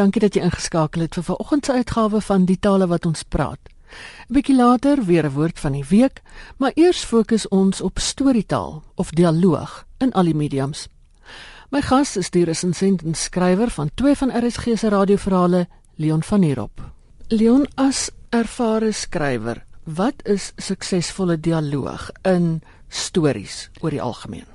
Dankie dat jy ingeskakel het vir vanoggend se uitgawe van Die tale wat ons praat. 'n Bietjie later weer 'n woord van die week, maar eers fokus ons op storietaal of dialoog in al die mediums. My gas is die resensent en skrywer van twee van RSG se radioverhale, Leon van Heerop. Leon as ervare skrywer, wat is suksesvolle dialoog in stories oor die algemeen?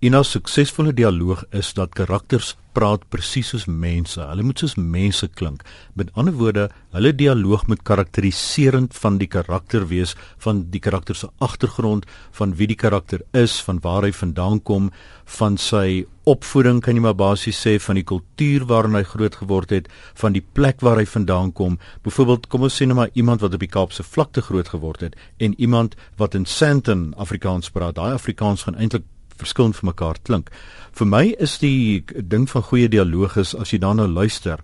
'n suksesvolle dialoog is dat karakters praat presies soos mense. Hulle moet soos mense klink. Met ander woorde, hulle dialoog moet karakteriserend van die karakter wees, van die karakter se agtergrond, van wie die karakter is, van waar hy vandaan kom, van sy opvoeding kan jy maar basies sê van die kultuur waarin hy groot geword het, van die plek waar hy vandaan kom. Byvoorbeeld, kom ons sê net maar iemand wat op die Kaapse vlakte groot geword het en iemand wat in Sandton Afrikaans praat. Daai Afrikaans gaan eintlik verskillend vir mekaar klink. Vir my is die ding van goeie dialoog is as jy daarna luister,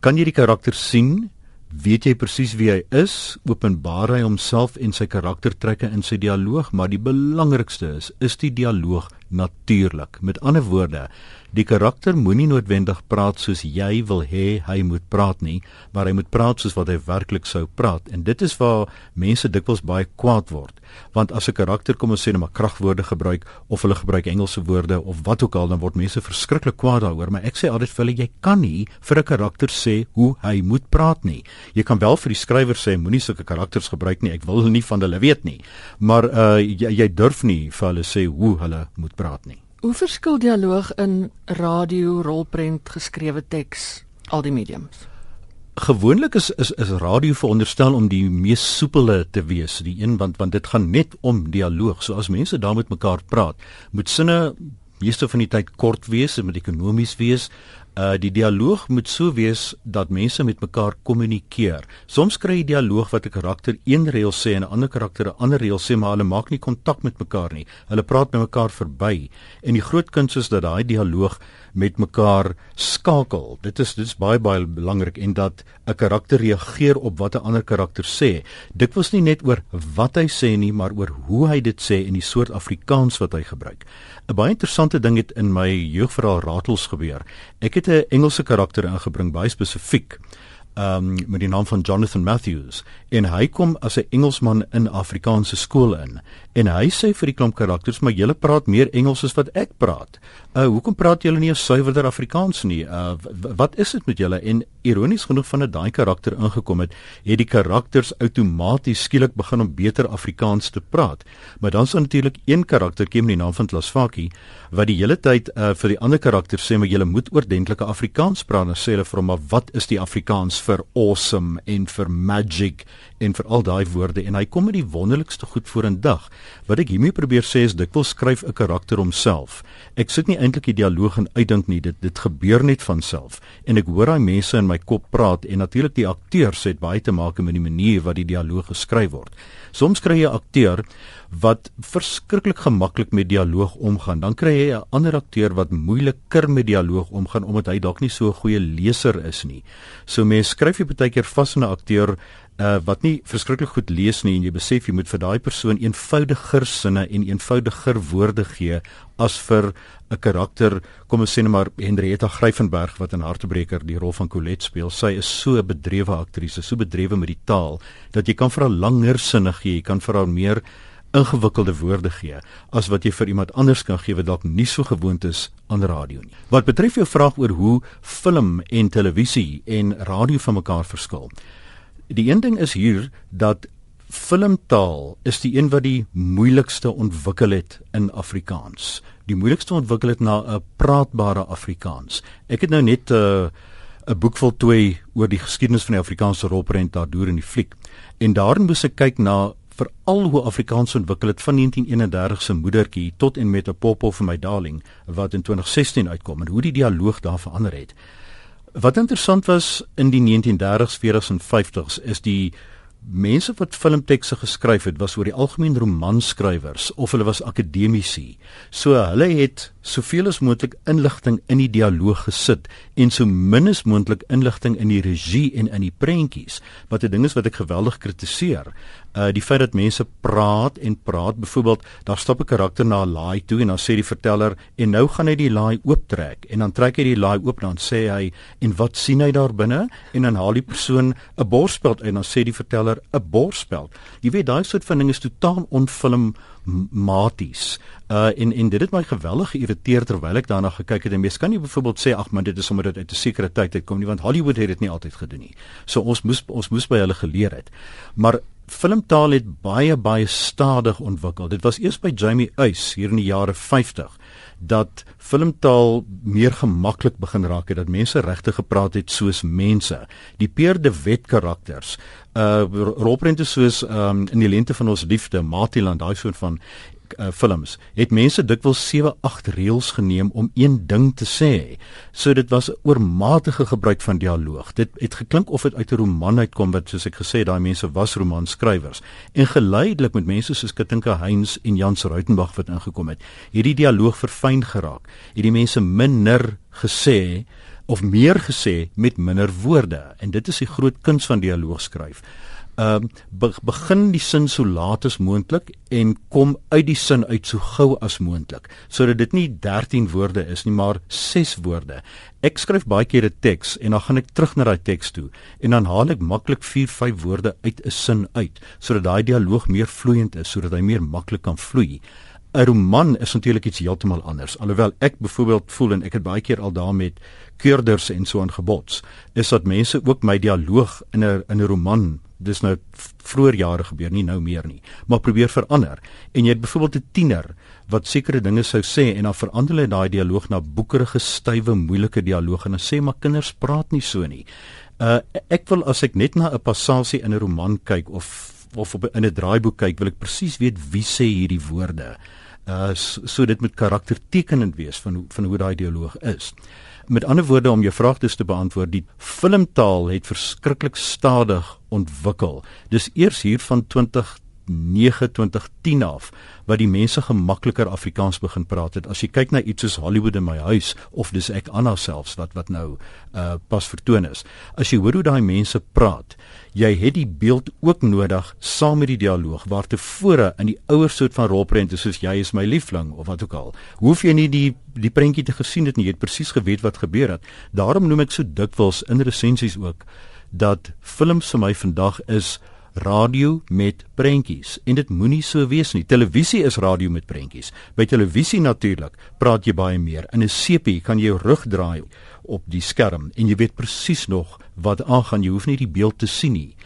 kan jy die karakter sien, weet jy presies wie hy is, openbaar hy homself en sy karaktertrekke in sy dialoog, maar die belangrikste is is die dialoog natuurlik. Met ander woorde, die karakter moenie noodwendig praat soos jy wil hê hy moet praat nie, maar hy moet praat soos wat hy werklik sou praat. En dit is waar mense dikwels baie kwaad word. Want as 'n karakter kom ons sê net maar kragwoorde gebruik of hulle gebruik Engelse woorde of wat ook al, dan word mense verskriklik kwaad daaroor, maar ek sê altyd vir hulle jy kan nie vir 'n karakter sê hoe hy moet praat nie. Jy kan wel vir die skrywer sê moenie sulke karakters gebruik nie. Ek wil nie van hulle weet nie. Maar uh jy, jy durf nie vir hulle sê hoe hulle moet praat nie. Hoe verskil dialoog in radio, rolprent, geskrewe teks, al die mediums? Gewoonlik is is is radio veronderstel om die mees soepele te wees, die een want want dit gaan net om dialoog. So as mense daar met mekaar praat, moet sinne meeste van die tyd kort wees en moet ekonomies wees. Uh die dialoog moet so wees dat mense met mekaar kommunikeer. Soms kry jy dialoog wat 'n karakter een reël sê en 'n ander karakter 'n ander reël sê, maar hulle maak nie kontak met mekaar nie. Hulle praat met mekaar verby. En die groot kuns is dat daai dialoog met mekaar skakel. Dit is dit is baie baie belangrik en dat 'n karakter reageer op wat 'n ander karakter sê. Dit was nie net oor wat hy sê nie, maar oor hoe hy dit sê en die soort Afrikaans wat hy gebruik. 'n Baie interessante ding het in my jeugverhaal Ratels gebeur. Ek het 'n Engelse karakter ingebring, baie spesifiek um met die naam van Jonathan Matthews en hy kom as 'n Engelsman in Afrikaanse skool in en hy sê vir die klomp karakters maar julle praat meer Engels as wat ek praat. Uh hoekom praat julle nie 'n suiwerder Afrikaans nie? Uh wat is dit met julle? En ironies genoeg van 'n daai karakter ingekom het, het die karakters outomaties skielik begin om beter Afrikaans te praat. Maar dan is natuurlik een karakter kiem die naam van Tlasvaki wat die hele tyd uh vir die ander karakter sê maar julle moet oordentlike Afrikaans praat en sê hulle vir hom maar wat is die Afrikaans vir awesome en vir magic en vir al daai woorde en hy kom met die wonderlikste goed vorendag. Wat ek hiermee probeer sê is dikwels skryf 'n karakter homself. Ek sit nie eintlik die dialoog en uitdink nie, dit dit gebeur net van self. En ek hoor daai mense in my kop praat en natuurlik die akteurs het baie te maak met die manier wat die dialoog geskryf word. Soms kry jy 'n akteur wat verskriklik gemaklik met dialoog omgaan. Dan kry jy 'n ander akteur wat moeiliker met dialoog omgaan omdat hy dalk nie so 'n goeie leser is nie. So mense skryf jy baie keer vas in 'n akteur uh, wat nie verskriklik goed lees nie en jy besef jy moet vir daai persoon eenvoudiger sinne en eenvoudiger woorde gee as vir 'n karakter kom ons sê net maar Henrietta Gryffenberg wat in Hartebreker die rol van Colette speel. Sy is so 'n bedrewe aktrise, so bedrewe met die taal dat jy kan vir haar langer sinne gee, jy kan vir haar meer ingewikkelde woorde gee as wat jy vir iemand anders kan gee wat dalk nie so gewoond is aan radio nie. Wat betref jou vraag oor hoe film en televisie en radio van mekaar verskil. Die een ding is hier dat filmtaal is die een wat die moeilikste ontwikkel het in Afrikaans. Die moeilikste ontwikkel het na 'n praatbare Afrikaans. Ek het nou net 'n uh, boek voltooi oor die geskiedenis van die Afrikaanse rolprent daardeur in die fliek. En daarin moes ek kyk na veral hoe Afrikaans ontwikkel het van 1931 se moedertjie tot en met 'n Popov vir my darling wat in 2016 uitkom en hoe die dialoog daar verander het. Wat interessant was in die 1930s, 40s en 50s is die mense wat filmtekste geskryf het was oor die algemeen romanskrywers of hulle was akademici. So hulle het soveel as moontlik inligting in die dialoog gesit en so min as moontlik inligting in die regie en in die prentjies wat 'n ding is wat ek geweldig kritiseer. Uh die feit dat mense praat en praat, byvoorbeeld, daar stap 'n karakter na 'n laai toe en dan sê die verteller en nou gaan hy die laai ooptrek en dan trek hy die laai oop dan sê hy en wat sien hy daar binne en dan haal die persoon 'n borspeld en dan sê die verteller 'n borspeld. Jy weet daai soort van ding is totaal onfilm maties. Uh en en dit het my geweldig geïrriteer terwyl ek daarna gekyk het. En mens kan nie byvoorbeeld sê ag man dit is sommer dit uit 'n sekere tyd uitkom nie want Hollywood het dit nie altyd gedoen nie. So ons moes ons moes by hulle geleer het. Maar filmtaal het baie baie stadig ontwikkel. Dit was eers by Jamie Uys hier in die jare 50 dat filmtaal meer gemaklik begin raak het dat mense regtig gepraat het soos mense. Die Peer de Wet karakters, uh rolprente soos um in die lente van ons liefde, Matiland, daai soort van uh, films het mense dikwels 7 8 reëls geneem om een ding te sê. So dit was 'n oormatige gebruik van dialoog. Dit het geklink of dit uit 'n roman uitkom wat soos ek gesê daai mense was romanskrywers. En geleidelik met mense soos Katinka Heinz en Jans Ruitenburg wat ingekom het, hierdie dialoog verfyn geraak. Hierdie mense minder gesê of meer gesê met minder woorde en dit is die groot kuns van dialoog ehm uh, begin die sin so laat as moontlik en kom uit die sin uit so gou as moontlik sodat dit nie 13 woorde is nie maar 6 woorde. Ek skryf baie keer 'n teks en dan gaan ek terug na daai teks toe en dan haal ek maklik 4 5 woorde uit 'n sin uit sodat daai dialoog meer vloeiend is sodat hy meer maklik kan vloei. 'n Roman is natuurlik iets heeltemal anders. Alhoewel ek byvoorbeeld voel en ek het baie keer al daarmee keurders en so aangebots, is dat mense ook my dialoog in 'n in 'n roman dis nou vroeër jare gebeur nie nou meer nie maar probeer verander. En jy het byvoorbeeld 'n tiener wat sekere dinge sou sê en dan verander hulle daai dialoog na boekerige stywe moeilike dialoog en dan sê maar kinders praat nie so nie. Uh, ek wil as ek net na 'n passasie in 'n roman kyk of of op, in 'n draaiboek kyk wil ek presies weet wie sê hierdie woorde. Uh, so, so dit moet karaktertekenend wees van van hoe daai dialoog is Met ander woorde om jou vraag dus te beantwoord, die filmtaal het verskriklik stadig ontwikkel. Dis eers hier van 20 2910 af wat die mense gemakliker Afrikaans begin praat het. As jy kyk na iets soos Hollywood in my huis of dis ek Anna selfs wat wat nou uh pas vertoon is. As jy hoor hoe daai mense praat, jy het die beeld ook nodig saam met die dialoog waar tevore in die ouer soort van rolprente soos jy is my liefling of wat ook al. Hoef jy nie die die prentjie te gesien het nie, jy het presies geweet wat gebeur het. Daarom noem ek so dikwels in resensies ook dat films vir my vandag is radio met prentjies en dit moenie so wees nie. Televisie is radio met prentjies. By televisie natuurlik praat jy baie meer. In 'n sepie kan jy jou rug draai op die skerm en jy weet presies nog wat aangaan. Jy hoef nie die beeld te sien nie.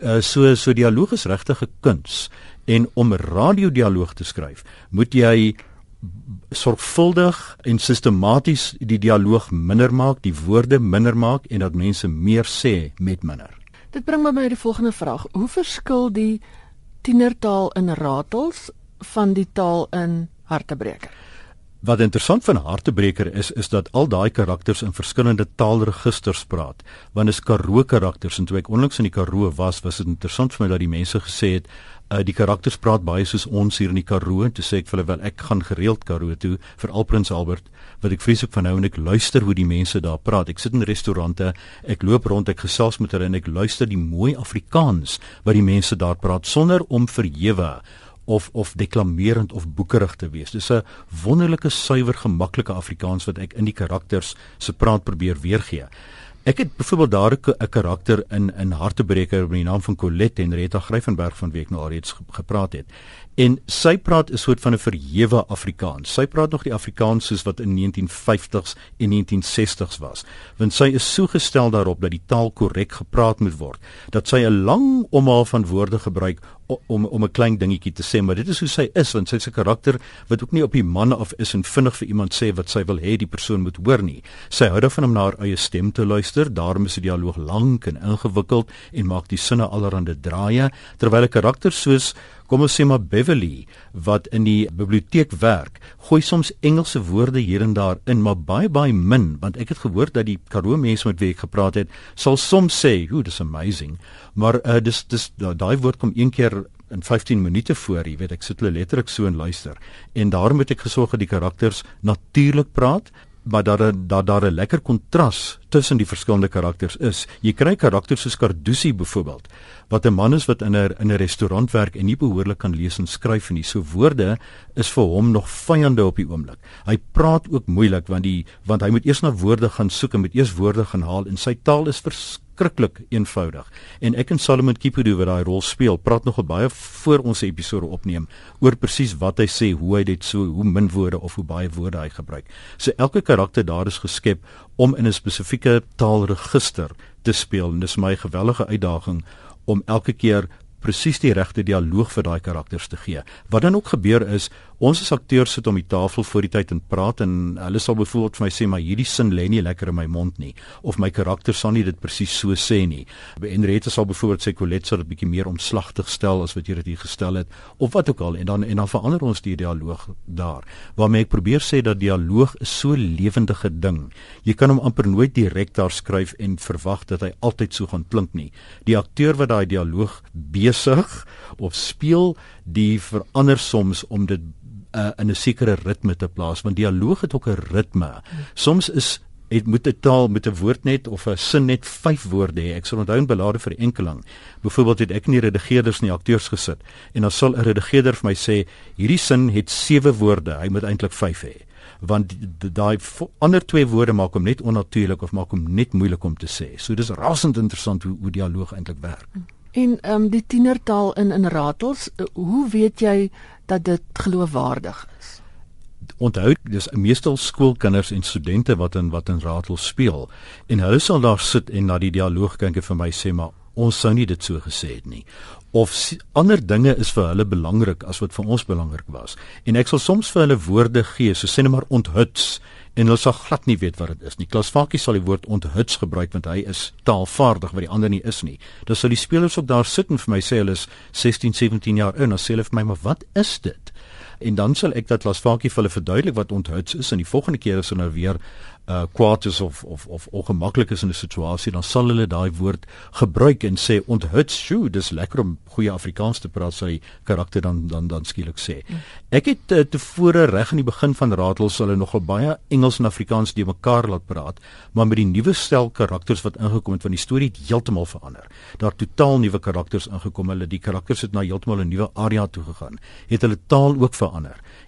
Uh so so dialoog is regtig 'n kuns en om radiodialoog te skryf, moet jy sorgvuldig en sistematies die dialoog minder maak, die woorde minder maak en dat mense meer sê met minder. Dit bring my by die volgende vraag: Hoe verskil die tienertaal in ratels van die taal in hartebreker? Wat interessant van hartebreker is is dat al daai karakters in verskillende taalregisters praat. Want is Karoo karakters en toe ek onlangs in die Karoo was, was dit interessant vir my dat die mense gesê het uh, die karakters praat baie soos ons hier in die Karoo en toe sê ek vir hulle wel ek gaan gereeld Karoo toe vir al Prins Albert wat ek vreeslik van hou en ek luister hoe die mense daar praat. Ek sit in restaurante, ek loop rond, ek gesels met hulle en ek luister die mooi Afrikaans wat die mense daar praat sonder om verhewe of of deklamerend of boekerig te wees. Dis 'n wonderlike suiwer gemaklike Afrikaans wat ek in die karakters se praat probeer weergee. Ek het byvoorbeeld daar 'n karakter in in Hartebreker met die naam van Colette Henrietta Gryffenberg van wie ek nou al reeds gepraat het. En sy praat 'n soort van 'n verhewe Afrikaans. Sy praat nog die Afrikaans soos wat in 1950s en 1960s was. Want sy is so gestel daarop dat die taal korrek gepraat moet word, dat sy 'n lang omhaal van woorde gebruik om om 'n klein dingetjie te sê, maar dit is hoe sy is want sy se karakter wat ook nie op die manne af is en vinnig vir iemand sê wat sy wil hê die persoon moet hoor nie. Sy hou daarvan om na haar eie stem te luister. Daarom is die dialoog lank en ingewikkeld en maak die sinne allerhande draaie terwyl 'n karakter soos kom ons sê maar Beverly wat in die biblioteek werk, gooi soms Engelse woorde hier en daar in, maar baie baie min, want ek het gehoor dat die Karoo mense met wie ek gepraat het, sal soms sê, "Hoe, dis amazing." Maar uh, dis dis daai woord kom een keer in 15 minute voor, jy weet, ek sit hulle letterlik so en luister. En daarom moet ek gesorg dat die karakters natuurlik praat maar dat dat daar 'n lekker kontras tussen die verskillende karakters is. Jy kry karakters soos Carducci byvoorbeeld, wat 'n man is wat in 'n in 'n restaurant werk en nie behoorlik kan lees en skryf nie. So woorde is vir hom nog vyande op die oomblik. Hy praat ook moeilik want die want hy moet eers na woorde gaan soek en moet eers woorde gaan haal en sy taal is vers verskriklik eenvoudig. En ek en Solomon Kipudu wat daai rol speel, praat nogal baie voor ons episode opneem oor presies wat hy sê, hoe hy dit so, hoe min woorde of hoe baie woorde hy gebruik. So elke karakter daar is geskep om in 'n spesifieke taalregister te speel en dis my gewellige uitdaging om elke keer presies die regte dialoog vir daai karakters te gee. Wat dan ook gebeur is, ons as akteurs sit om die tafel voor die tyd en praat en hulle sal byvoorbeeld vir my sê maar hierdie sin lê nie lekker in my mond nie of my karakter sal nie dit presies so sê nie. En Rita sal byvoorbeeld sê Colette sal dit bietjie meer omslagtig stel as wat jy dit gestel het of wat ook al en dan en dan verander ons die dialoog daar. Waarmee ek probeer sê dat dialoog is so lewendige ding. Jy kan hom amper nooit direk daar skryf en verwag dat hy altyd so gaan klink nie. Die akteur wat daai dialoog besig of speel, die verander soms om dit uh, in 'n sekere ritme te plaas want dialoog het ook 'n ritme. Soms is het moet 'n taal met 'n woord net of 'n sin net 5 woorde hê. Ek sal onthou in belade vir enkeling. Byvoorbeeld het ek nie redigeerders nie akteurs gesit en dan sal 'n redigeerder vir my sê hierdie sin het 7 woorde, hy moet eintlik 5 hê want daai ander twee woorde maak hom net onnatuurlik of maak hom net moeilik om te sê. So dis rasend interessant hoe hoe dialoog eintlik werk. En ehm um, die tienertaal in in ratels, eh, hoe weet jy dat dit geloofwaardig is. Onthou, dis meestal skoolkinders en studente wat in wat in ratel speel. En hulle sal daar sit en na die dialoog kyk en vir my sê maar ons sou nie dit so gesê het nie. Of ander dinge is vir hulle belangrik as wat vir ons belangrik was. En ek sal soms vir hulle woorde gee so sê net maar onthuts en hulle sal glad nie weet wat dit is nie. Klas Fakie sal die woord onthuts gebruik want hy is taalvaardig wat die ander nie is nie. Dan sal die spelers ook daar sit en vir my sê hulle is 16, 17 jaar oud en dan sê hulle vir my maar wat is dit? En dan sal ek dat Klas Fakie vir hulle verduidelik wat onthuts is en die volgende keer as hulle nou weer uh kwaad is of of of ongemaklik is in 'n situasie dan sal hulle daai woord gebruik en sê onthuts sjoe dis lekker om goeie Afrikaans te praat sy karakter dan dan dan skielik sê. Mm. ek het uh, tevore reg in die begin van Ratel sal hulle nogal baie Engels en Afrikaans die mekaar laat praat maar met die nuwe stel karakters wat ingekom het van die storie het heeltemal verander. Daar totaal nuwe karakters ingekom hulle die karakters het na heeltemal 'n nuwe area toe gegaan het hulle taal ook verander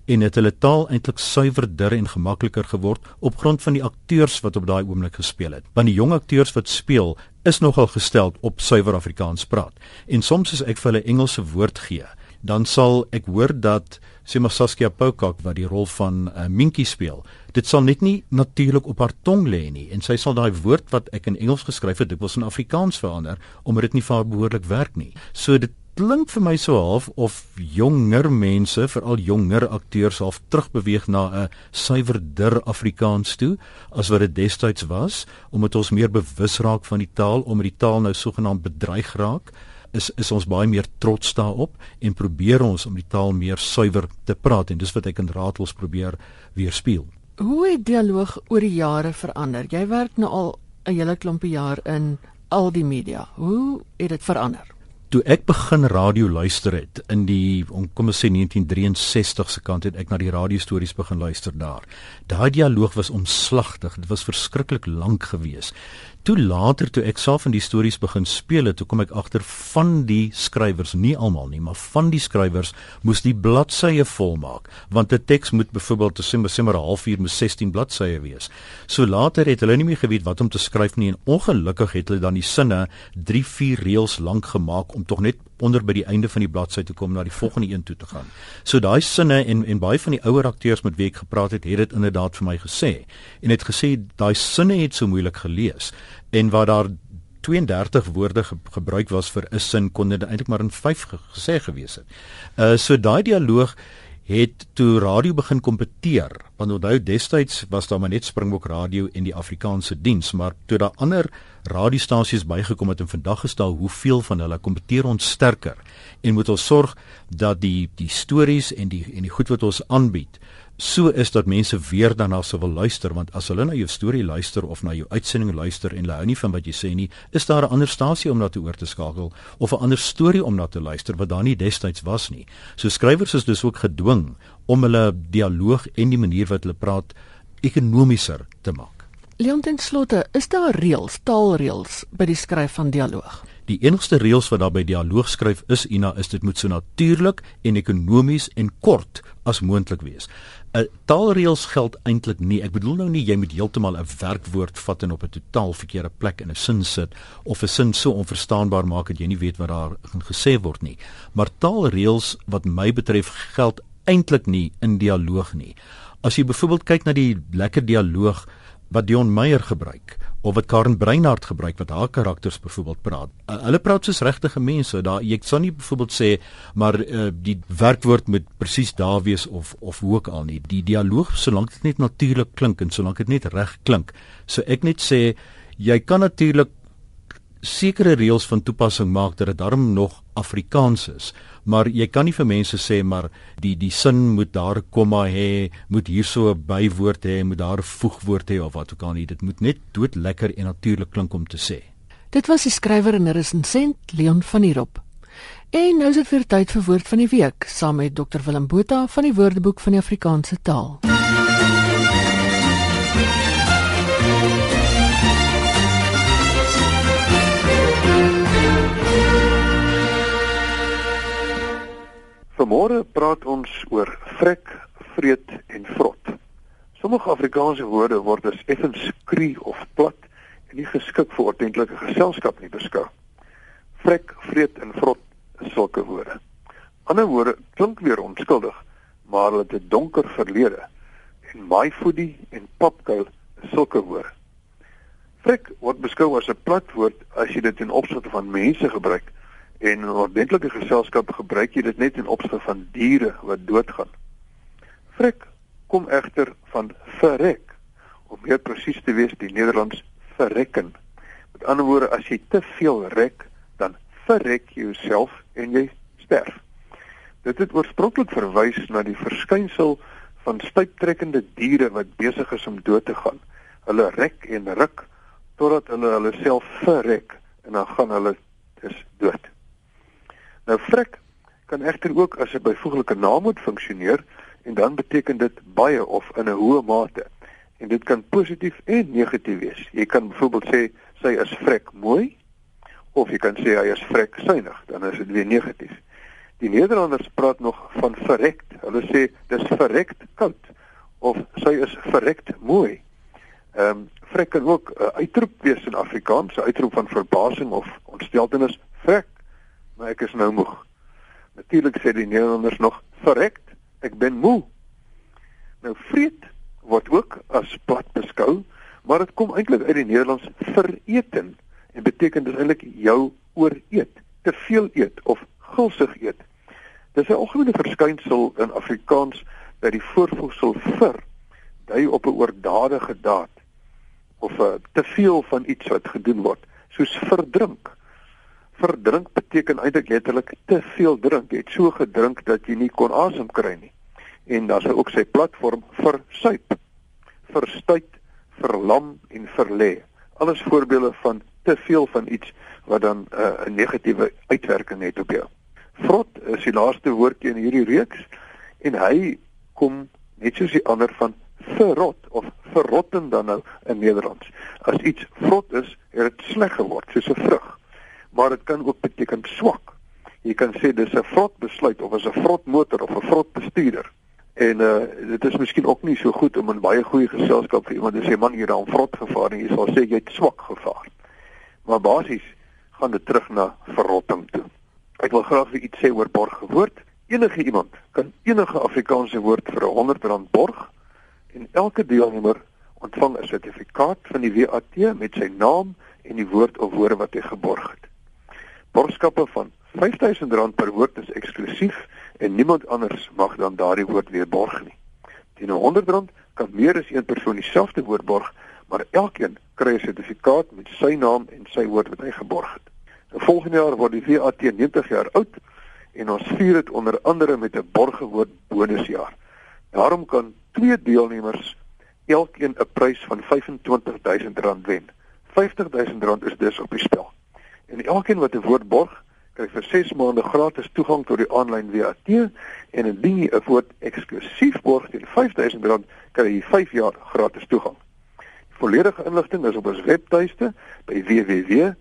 en het hulle taal eintlik suiwerder en gemakliker geword op grond van die akteurs wat op daai oomblik gespeel het. Want die jong akteurs wat speel is nogal gestel op suiwer Afrikaans praat. En soms as ek vir hulle Engelse woord gee, dan sal ek hoor dat sê maar Saskia Poukak wat die rol van uh, Minkie speel, dit sal net nie natuurlik op haar tong lê nie en sy sal daai woord wat ek in Engels geskryf het, dit wil in Afrikaans verander omdat dit nie vir haar behoorlik werk nie. So dit klink vir my so half of jonger mense, veral jonger akteurs half terugbeweeg na 'n suiwerder Afrikaans toe as wat dit destyds was, omdat ons meer bewus raak van die taal, omdat die taal nou sogenaamd bedreig raak. Is is ons baie meer trots daarop en probeer ons om die taal meer suiwer te praat en dis wat ek in Ratels probeer weerspieël. Hoe het dialoog oor die jare verander? Jy werk nou al 'n hele klompie jaar in al die media. Hoe het dit verander? Toe ek begin radio luister het in die kom ons sê 1963 se kant het ek na die radiostories begin luister daar. Daai dialoog was omslagtig. Dit was verskriklik lank geweest toe later toe ek self in die stories begin speel het, toe kom ek agter van die skrywers, nie almal nie, maar van die skrywers moes die bladsye volmaak, want 'n teks moet byvoorbeeld te sê maar 'n halfuur moet 16 bladsye wees. So later het hulle nie meer geweet wat om te skryf nie en ongelukkig het hulle dan die sinne 3, 4 reëls lank gemaak om tog net onder by die einde van die bladsy te kom na die volgende een toe te gaan. So daai sinne en en baie van die ouer akteurs met wie ek gepraat het, het dit inderdaad vir my gesê en het gesê daai sinne het so moeilik gelees en waar daar 32 woorde ge gebruik was vir 'n sin kon dit eintlik maar in 5 ge gesê gewees het. Uh so daai dialoog het toe radio begin kompeteer. Want onthou destyds was daar maar net Springbok Radio en die Afrikaanse diens, maar toe daar ander radiostasies bygekom het en vandag gestel hoeveel van hulle kompeteer ons sterker en moet ons sorg dat die die stories en die en die goed wat ons aanbied so is dat mense weer daarna sou wil luister want as hulle na jou storie luister of na jou uitsending luister en hulle hou nie van wat jy sê nie, is daar 'n ander stasie om na te oor te skakel of 'n ander storie om na te luister wat daar nie destyds was nie. So skrywers is dus ook gedwing om hulle dialoog en die manier wat hulle praat ekonomieser te maak. Leon ten slotte, is daar reëls, taalreëls by die skryf van dialoog? Die enigste reëls wat daar by dialoog skryf is Ina is dit moet so natuurlik en ekonomies en kort as moontlik wees. 'n Taalreëls geld eintlik nie. Ek bedoel nou nie jy moet heeltemal 'n werkwoord vat en op 'n totaal verkeerde plek in 'n sin sit of 'n sin so onverstaanbaar maak dat jy nie weet wat daar gesê word nie. Maar taalreëls wat my betref geld eintlik nie in dialoog nie. As jy byvoorbeeld kyk na die lekker dialoog wat Dion Meyer gebruik of wat Karen Breinhardt gebruik wat haar karakters byvoorbeeld praat. Uh, hulle praat soos regte mense. Daar jy sal nie byvoorbeeld sê maar uh, die werkwoord moet presies daar wees of of hoe ook al nie. Die dialoog solank dit net natuurlik klink en solank dit net reg klink. So ek net sê jy kan natuurlik sekere reëls van toepassing maak dat dit darm nog Afrikaans is. Maar jy kan nie vir mense sê maar die die sin moet daar 'n komma hê, moet hierso 'n bywoord hê, moet daar 'n voegwoord hê of wat ook al nie. Dit moet net dood lekker en natuurlik klink om te sê. Dit was die skrywer en resensent Leon van der Rop. En nou is dit vir tyd vir woord van die week saam met Dr Willem Botha van die Woordeboek van die Afrikaanse taal. Vanmôre praat ons oor vrek, vreet en vrot. Sommige Afrikaanse woorde word as effens skree of plat en nie geskik vir ordentlike geselskap nie beskou. Vrek, vreet en vrot is sulke woorde. Ander woorde klink weer onskuldig, maar hulle het 'n donker verlede. En my foodie en popkuil is sulke woorde. Vrek word beskou as 'n plat woord as jy dit in opsigte van mense gebruik en in ordentlike geselskap gebruik jy dit net in opsigte van diere wat doodgaan. Frek kom egter van verrek. Om meer presies te wees, die Nederlands verrekken. Met ander woorde, as jy te veel rek, dan verrek jy jouself en jy sterf. Dit het oorspronklik verwys na die verskynsel van stuiptrekkende diere wat besig is om dood te gaan. Hulle rek en ruk totdat hulle hulle self verrek en dan gaan hulle dus dood. Nou vrek kan egter ook as 'n byvoeglike naamwoord funksioneer en dan beteken dit baie of in 'n hoë mate. En dit kan positief en negatief wees. Jy kan byvoorbeeld sê sy is vrek mooi of jy kan sê hy is vrek suinig, dan is dit weer negatief. Die Nederlanders praat nog van verrekt. Hulle sê dis verrekt koud of sy is verrekt mooi. Ehm um, vrek kan ook 'n uh, uitroep wees in Afrikaans, 'n uitroep van verbasing of ontsteltenis. Vrek maar ek is nou moeg. Natuurlik sê die Nederlanders nog verrekt, ek ben moe. Nou vreet word ook as plat beskou, maar dit kom eintlik uit die Nederlands vereten en beteken dis eintlik jou ooreet, te veel eet of gulsig eet. Dis 'n algemene verskynsel in Afrikaans dat die voorvoegsel vir dui op 'n oordadige daad of 'n uh, te veel van iets wat gedoen word, soos verdrink verdrink beteken eintlik letterlik te veel drink. Jy het so gedrink dat jy nie kon asem kry nie. En dan is ook sy platform vir suip, verstuit, verlam en verlê. Alles voorbeelde van te veel van iets wat dan uh, 'n negatiewe uitwerking het op jou. Vrot is die laaste woordjie in hierdie reeks en hy kom net soos die ander van verrot of verrotten dan nou in Nederlands. As iets vrot is, het dit sleg geword, soos 'n vrug maar dit kan ook beteken swak. Jy kan sê dis 'n vrot besluit of is 'n vrot motor of 'n vrot bestuurder. En uh dit is miskien ook nie so goed om in baie goeie geselskap vir iemand te sê man jy het vrot gevaar en jy sal sê jy het swak gevaar. Maar basies gaan dit terug na verrotting toe. Ek wil graag vir iets sê oor borgwoord. Enige iemand kan enige Afrikaanse woord vir R100 borg en elke deelnemer ontvang 'n sertifikaat van die WAT met sy naam en die woord of woorde wat hy geborg het. Borgskappe van R5000 per woord is eksklusief en niemand anders mag dan daardie woord weer borg nie. Teen R100 kan meer as een persoon dieselfde woord borg, maar elkeen kry 'n sertifikaat met sy naam en sy woord wat hy geborg het. Nou volgende jaar word die VAT 90 jaar oud en ons vier dit onder andere met 'n borgewoord bonusjaar. Daarom kan twee deelnemers elkeen 'n prys van R25000 wen. R50000 is dus op die spel. En elkeen wat 'n woord borg, kry vir 6 maande gratis toegang tot die aanlyn VAT en indien jy 'n woord eksklusief borg teen R5000, kry jy 5 jaar gratis toegang. Die volledige inligting is op ons webtuiste by www.wat.co.za.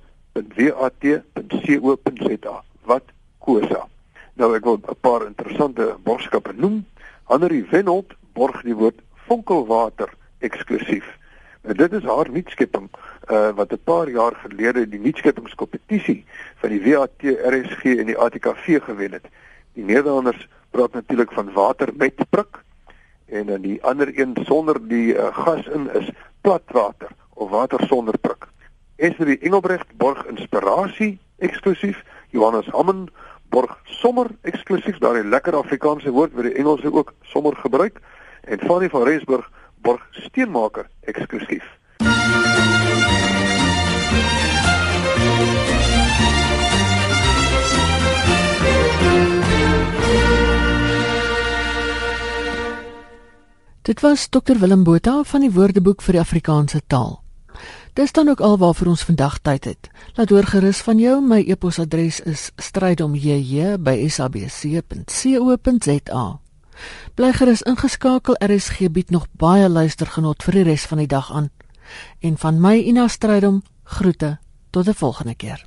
Wat Kosa. Nou ek wil 'n paar interessante borgskappe noem. Hannerie Wenholt borg die woord vonkelwater eksklusief. Nou dit is haar nuutskepping uh, wat 'n paar jaar gelede die nuutskepingskompetisie van die WAT RSG en die ATKV gewen het. Die Nederlanders praat natuurlik van water met prik en dan die ander een sonder die uh, gas in is platwater of water sonder prik. Esri Engelbrecht borg inspirasie eksklusief. Johannes Hammen borg sommer eksklusief daardie lekker Afrikaanse woord wat die Engelse ook sommer gebruik en Fanny van Rensburg borg steenmaker eksklusief. Dit was Dr Willem Botha van die Woordeboek vir die Afrikaanse taal. Dis dan ook al waarvoor ons vandag tyd het. Laat hoor gerus van jou. My e-posadres is strydomjj@sabc.co.za. Bly gerus ingeskakel. RSG bied nog baie luistergenot vir die res van die dag aan. En van my Ina Strydom groete tot 'n volgende keer.